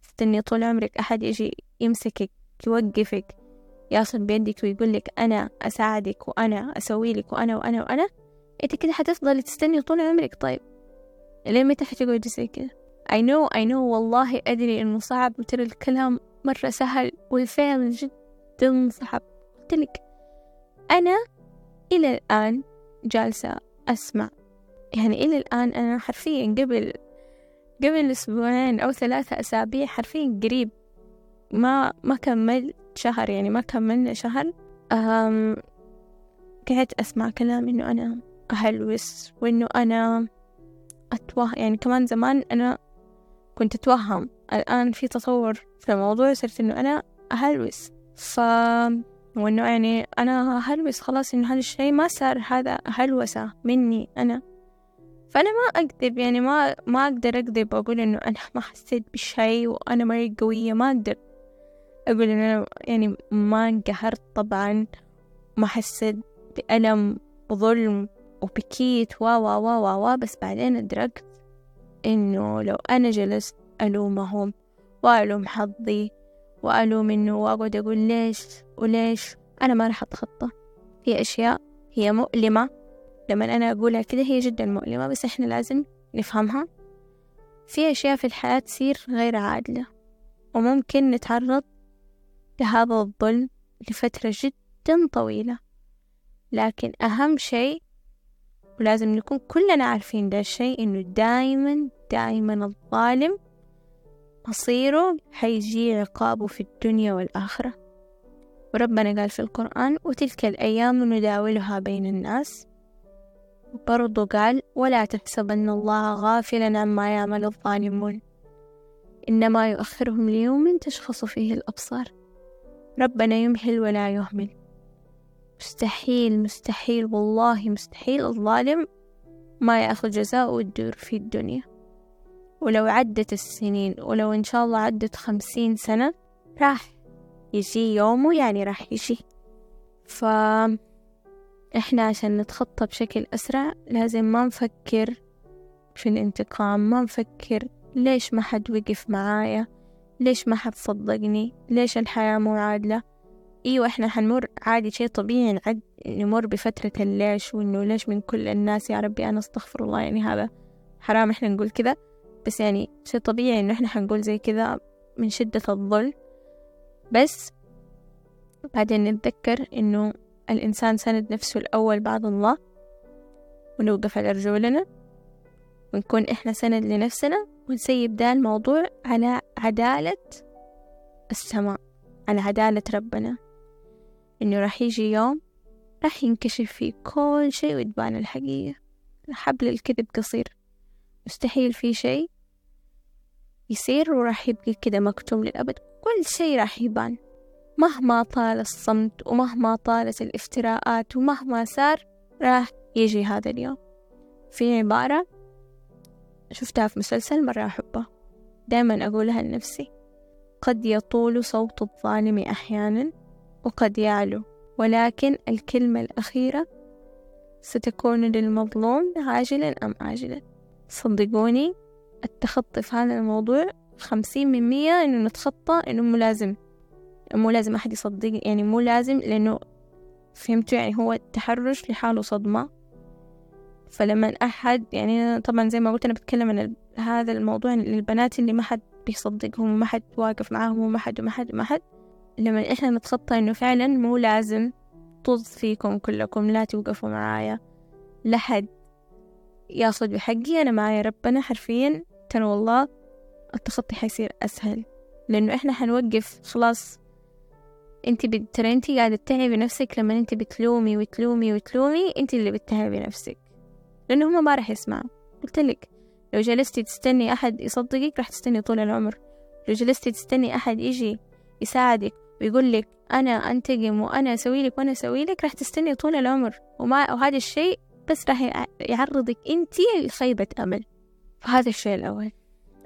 تستني طول عمرك أحد يجي يمسكك يوقفك ياخذ بيدك ويقول لك أنا أساعدك وأنا أسوي لك وأنا وأنا وأنا؟ أنت كده حتفضلي تستني طول عمرك؟ طيب لين متى حتقعدي زي كده؟ I know I know. والله أدري إنه صعب. وترى الكلام مرة سهل. والفعل جدا صعب. قلت لك. أنا إلى الآن جالسة أسمع. يعني إلى الآن أنا حرفيا قبل قبل أسبوعين أو ثلاثة أسابيع حرفيا قريب. ما ما كملت شهر. يعني ما كملنا شهر. أم قعدت أسمع كلام إنه أنا أهلوس. وإنه أنا أتوه. يعني كمان زمان أنا كنت أتوهم. الآن في تطور في الموضوع صرت إنه أنا أهلوس. ف وإنه يعني أنا هلوس خلاص إنه هذا الشيء ما صار هذا هلوسة مني أنا. فأنا ما أكذب يعني ما ما أقدر أكذب وأقول إنه أنا ما حسيت بشيء وأنا مرة قوية ما أقدر. أقول إنه أنا يعني ما انقهرت طبعا ما حسيت بألم وظلم وبكيت وا وا وا وا بس بعدين أدركت إنه لو أنا جلست ألومهم وألوم حظي وألوم إنه وأقعد أقول ليش وليش أنا ما راح أتخطى. في أشياء هي مؤلمة. لما أنا أقولها كده هي جدا مؤلمة بس إحنا لازم نفهمها. في أشياء في الحياة تصير غير عادلة وممكن نتعرض لهذا الظلم لفترة جدا طويلة. لكن أهم شيء ولازم نكون كلنا عارفين ده الشيء إنه دايما دايما الظالم مصيره حيجي عقابه في الدنيا والآخرة. وربنا قال في القرآن وتلك الأيام نداولها بين الناس برضو قال ولا تحسبن الله غافلا عما يعمل الظالمون إنما يؤخرهم ليوم تشخص فيه الأبصار. ربنا يمهل ولا يهمل. مستحيل مستحيل والله مستحيل. الظالم ما يأخذ جزاءه ويدور في الدنيا. ولو عدت السنين ولو إن شاء الله عدت خمسين سنة راح يجي يومه يعني راح يجي. ف إحنا عشان نتخطى بشكل أسرع لازم ما نفكر في الانتقام ما نفكر ليش ما حد وقف معايا ليش ما حد صدقني ليش الحياة مو عادلة. إيوه إحنا حنمر عادي شيء طبيعي نعد نمر بفترة الليش وإنه ليش من كل الناس يا ربي أنا أستغفر الله يعني هذا حرام إحنا نقول كذا. بس يعني شيء طبيعي إنه إحنا حنقول زي كذا من شدة الظلم بس بعدين نتذكر إنه الإنسان سند نفسه الأول بعد الله ونوقف على رجولنا ونكون إحنا سند لنفسنا ونسيب ده الموضوع على عدالة السماء على عدالة ربنا. إنه راح يجي يوم راح ينكشف فيه كل شيء وتبان الحقيقة. حبل الكذب قصير. مستحيل في شيء يصير وراح يبقى كده مكتوم للأبد. كل شيء راح يبان. مهما طال الصمت ومهما طالت الافتراءات ومهما صار راح يجي هذا اليوم. في عبارة شفتها في مسلسل مرة أحبها. دايما أقولها لنفسي. قد يطول صوت الظالم أحيانا. وقد يعلو. ولكن الكلمة الأخيرة ستكون للمظلوم عاجلا أم آجلا صدقوني التخطي في هذا الموضوع خمسين من مية إنه نتخطى إنه مو لازم. مو لازم أحد يصدق يعني مو لازم لأنه فهمتوا يعني هو التحرش لحاله صدمة. فلما أحد يعني طبعا زي ما قلت أنا بتكلم عن هذا الموضوع للبنات اللي ما حد بيصدقهم وما حد واقف معاهم وما حد وما حد وما حد. لما إحنا نتخطى إنه فعلا مو لازم طز فيكم كلكم لا توقفوا معايا لحد ياخذ بحقي. أنا معايا ربنا حرفيا ترى والله التخطي حيصير أسهل. لأنه إحنا حنوقف خلاص أنت ترى أنت قاعدة تتعبي نفسك لما أنت بتلومي وتلومي وتلومي أنت اللي بتتعبي نفسك لأنه هم ما راح يسمعوا. قلت لك لو جلستي تستني أحد يصدقك راح تستني طول العمر. لو جلستي تستني أحد يجي يساعدك ويقول لك أنا أنتقم وأنا أسوي لك وأنا أسوي لك راح تستني طول العمر وما وهذا الشيء بس راح يعرضك أنتي لخيبة أمل. فهذا الشيء الأول.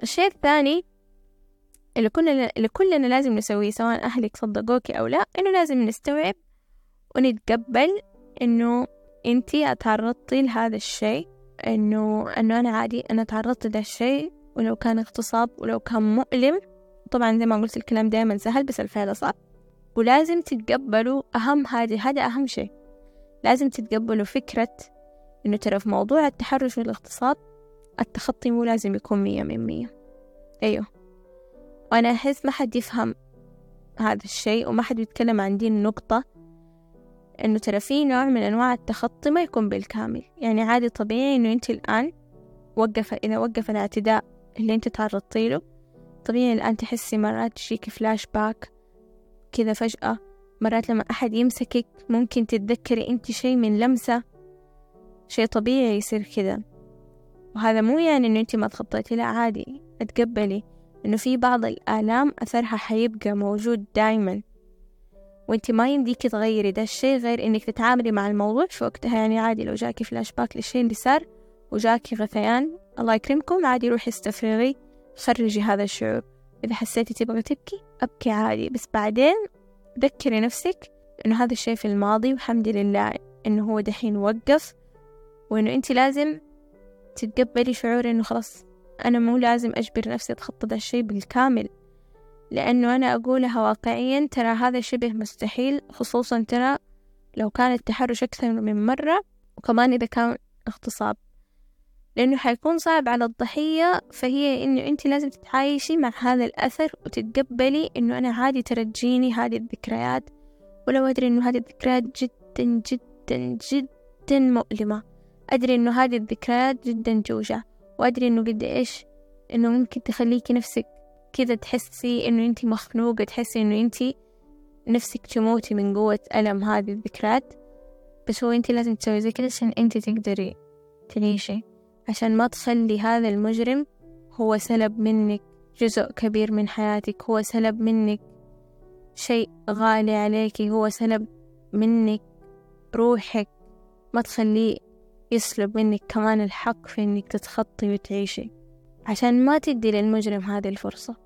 الشيء الثاني اللي كلنا اللي كلنا لازم نسويه سواء أهلك صدقوك أو لا إنه لازم نستوعب ونتقبل إنه أنتي تعرضتي لهذا الشيء إنه إنه أنا عادي أنا تعرضت لهذا الشيء ولو كان اغتصاب ولو كان مؤلم. طبعا زي ما قلت الكلام دائما سهل بس الفعل صعب ولازم تتقبلوا أهم هذه هذا أهم شيء. لازم تتقبلوا فكرة إنه ترى في موضوع التحرش والاغتصاب التخطي مو لازم يكون مية من مية. أيوه. وأنا أحس ما حد يفهم هذا الشيء وما حد يتكلم عن دي النقطة إنه ترى في نوع من أنواع التخطي ما يكون بالكامل. يعني عادي طبيعي إنه أنت الآن وقف إذا وقف الإعتداء اللي أنت تعرضتي له طبيعي الآن تحسي مرات تجيك فلاش باك كذا فجأة. مرات لما أحد يمسكك ممكن تتذكري أنت شي من لمسة. شي طبيعي يصير كذا وهذا مو يعني إنه أنت ما تخطيتي لا عادي. اتقبلي إنه في بعض الآلام أثرها حيبقى موجود دايما. وأنت ما يمديك تغيري ده الشيء غير إنك تتعاملي مع الموضوع في وقتها. يعني عادي لو جاكي فلاش باك للشيء اللي صار وجاكي غثيان الله يكرمكم. عادي روحي استفرغي خرجي هذا الشعور. إذا حسيتي تبغي تبكي أبكي عادي. بس بعدين ذكري نفسك إنه هذا الشيء في الماضي والحمد لله إنه هو دحين وقف وإنه أنت لازم تتقبلي شعور إنه خلاص أنا مو لازم أجبر نفسي أتخطى ذا الشيء بالكامل. لأنه أنا أقولها واقعيا ترى هذا شبه مستحيل خصوصا ترى لو كان التحرش أكثر من مرة وكمان إذا كان اغتصاب. لأنه حيكون صعب على الضحية فهي إنه أنت لازم تتعايشي مع هذا الأثر وتتقبلي إنه أنا عادي ترجيني هذه الذكريات ولو أدري إنه هذه الذكريات جدا جدا جدا مؤلمة. أدري إنه هذه الذكريات جدا توجع وأدري إنه قد إيش إنه ممكن تخليكي نفسك كذا تحسي إنه أنت مخنوقة تحسي إنه أنت نفسك تموتي من قوة ألم هذه الذكريات. بس هو أنت لازم تسوي زي كذا عشان أنت تقدري تعيشي. عشان ما تخلي هذا المجرم هو سلب منك جزء كبير من حياتك هو سلب منك. شيء غالي عليك هو سلب منك روحك ما تخليه يسلب منك كمان الحق في إنك تتخطي وتعيشي. عشان ما تدي للمجرم هذه الفرصة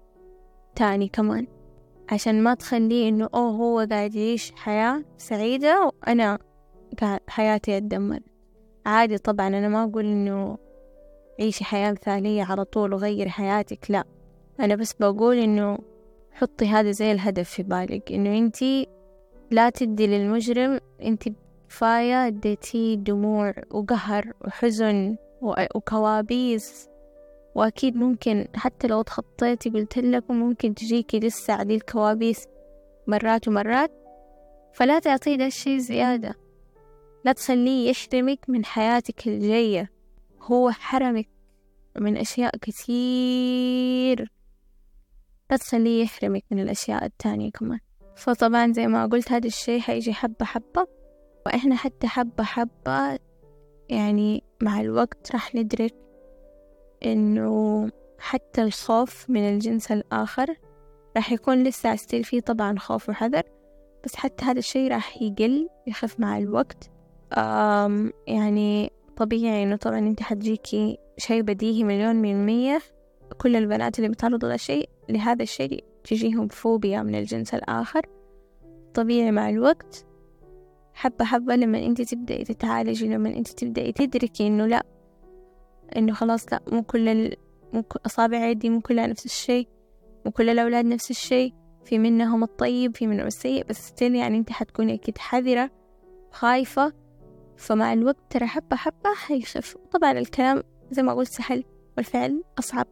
تاني كمان. عشان ما تخليه إنه أوه هو قاعد يعيش حياة سعيدة وأنا حياتي أتدمر. عادي طبعا أنا ما أقول إنه عيشي حياة مثالية على طول وغيري حياتك لا. أنا بس بقول إنه حطي هذا زي الهدف في بالك إنه أنتي لا تدي للمجرم أنتي كفاية اديتيه دموع وقهر وحزن وكوابيس. وأكيد ممكن حتى لو تخطيتي قلت لكم ممكن تجيكي لسه عليه الكوابيس مرات ومرات. فلا تعطيه ده الشي زيادة. لا تخليه يحرمك من حياتك الجاية. هو حرمك من أشياء كثير. لا تخليه يحرمك من الأشياء التانية كمان. فطبعا زي ما قلت هذا الشي حيجي حبة حبة. وإحنا حتى حبة حبة يعني مع الوقت راح ندرك إنه حتى الخوف من الجنس الآخر راح يكون لسه ستيل فيه طبعا خوف وحذر. بس حتى هذا الشي راح يقل يخف مع الوقت. أم يعني طبيعي إنه طبعا أنت حتجيكي شي بديهي مليون من المية. كل البنات اللي بيتعرضوا لشيء لهذا الشيء تجيهم فوبيا من الجنس الآخر. طبيعي مع الوقت. حبة حبة لما أنت تبدأي تتعالجي لما أنت تبدأي تدركي إنه لا إنه خلاص لا مو كل ال... مو أصابع يدي مو كلها نفس الشيء مو كل الأولاد نفس الشيء في منهم الطيب في منهم السيء بس ستيل يعني أنت حتكوني أكيد حذرة خايفة. فمع الوقت ترى حبة حبة حيخف. طبعا الكلام زي ما قلت سهل والفعل أصعب.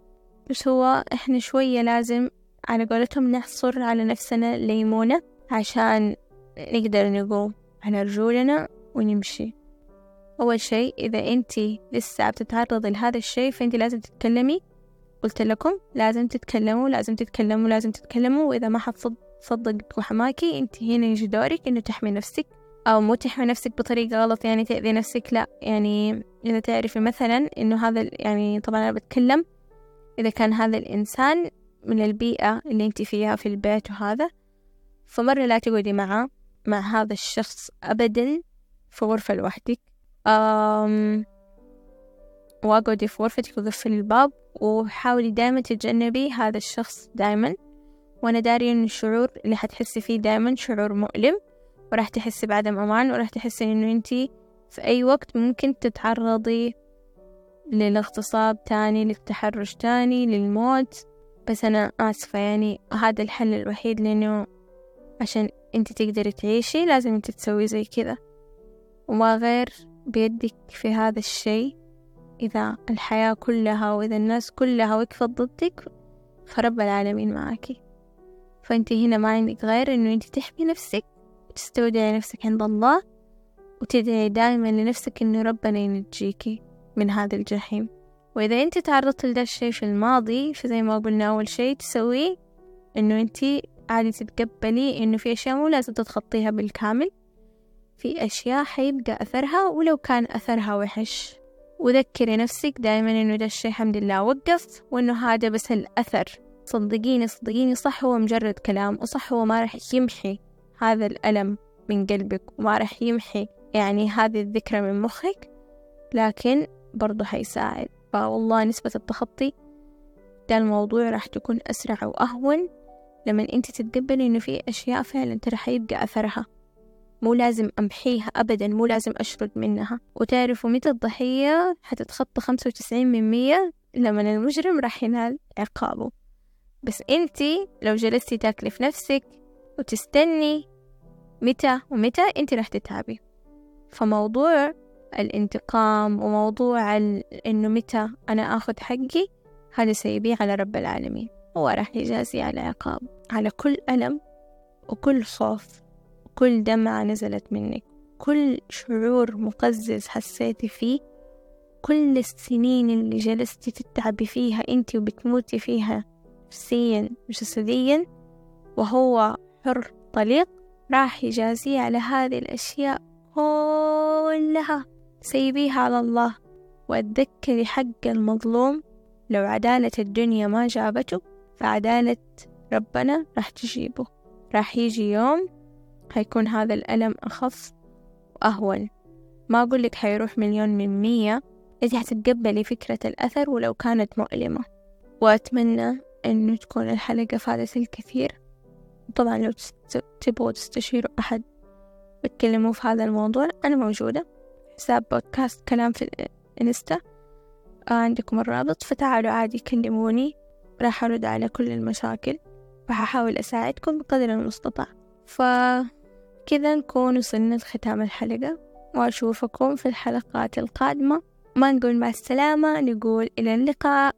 بس هو إحنا شوية لازم على قولتهم نحصر على نفسنا ليمونة عشان نقدر نقوم. على رجولنا ونمشي. أول شيء إذا أنتي لسه بتتعرضي لهذا الشيء فأنتي لازم تتكلمي. قلت لكم لازم تتكلموا لازم تتكلموا لازم تتكلموا. وإذا ما حد صدقك وحماكي أنت هنا يجي دورك إنه تحمي نفسك. أو مو تحمي نفسك بطريقة غلط يعني تأذي نفسك لا. يعني إذا تعرفي مثلا إنه هذا يعني طبعا أنا بتكلم إذا كان هذا الإنسان من البيئة اللي أنت فيها في البيت وهذا فمرة لا تقعدي معه مع هذا الشخص أبدا في غرفة لوحدك. أم واقعدي في غرفتك وقفلي الباب وحاولي دائما تتجنبي هذا الشخص دائما وأنا داري إن الشعور اللي حتحسي فيه دائما شعور مؤلم. وراح تحسي بعدم أمان وراح تحسي إنه أنتي في أي وقت ممكن تتعرضي للاغتصاب تاني للتحرش تاني للموت. بس أنا آسفة يعني هذا الحل الوحيد لأنه عشان أنت تقدري تعيشي لازم أنت تسوي زي كذا. وما غير بيدك في هذا الشيء. إذا الحياة كلها وإذا الناس كلها وقفت ضدك فرب العالمين معاكي فأنت هنا ما عندك غير إنه أنت تحمي نفسك. وتستودعي نفسك عند الله وتدعي دائما لنفسك إنه ربنا ينجيكي من هذا الجحيم. وإذا أنت تعرضت لذا الشيء في الماضي فزي ما قلنا أول شيء تسويه إنه أنت عادي تتقبلي إنه في أشياء مو لازم تتخطيها بالكامل. في أشياء حيبقى أثرها ولو كان أثرها وحش. وذكري نفسك دائما إنه ده الشيء الحمد لله وقف وإنه هذا بس الأثر. صدقيني صدقيني صح هو مجرد كلام وصح هو ما راح يمحي. هذا الألم من قلبك وما راح يمحي يعني هذه الذكرى من مخك لكن برضو حيساعد. فوالله نسبة التخطي ده الموضوع راح تكون أسرع وأهون لما أنت تتقبلي إنه في أشياء فعلا ترى حيبقى أثرها. مو لازم أمحيها أبدا مو لازم أشرد منها. وتعرفوا متى الضحية؟ حتتخطى خمسة وتسعين من مية لما المجرم راح ينال عقابه. بس أنتي لو جلستي تاكلي في نفسك وتستني متى ومتى أنتي راح تتعبي. فموضوع الانتقام وموضوع إنه متى أنا آخذ حقي هذا سيبيه على رب العالمين. هو راح يجازي على عقاب على كل ألم وكل خوف وكل دمعة نزلت منك. كل شعور مقزز حسيتي فيه كل السنين اللي جلستي تتعبي فيها انت وبتموتي فيها نفسيا وجسديا وهو حر طليق راح يجازيه على هذه الأشياء كلها سيبيها على الله. وأتذكري حق المظلوم لو عدالة الدنيا ما جابته فعدالة ربنا راح تجيبه. راح يجي يوم حيكون هذا الألم أخف وأهون. ما أقول لك حيروح مليون من مية أنت حتتقبلي فكرة الأثر ولو كانت مؤلمة. وأتمنى أنه تكون الحلقة فادت الكثير. طبعا لو تبغوا تستشيروا أحد وتكلموا في هذا الموضوع أنا موجودة. حساب بودكاست كلام في الإنستا آه عندكم الرابط فتعالوا عادي كلموني. راح أرد على كل المشاكل وححاول أساعدكم بقدر المستطاع. فكذا نكون وصلنا لختام الحلقة وأشوفكم في الحلقات القادمة. ما نقول مع السلامة نقول إلى اللقاء.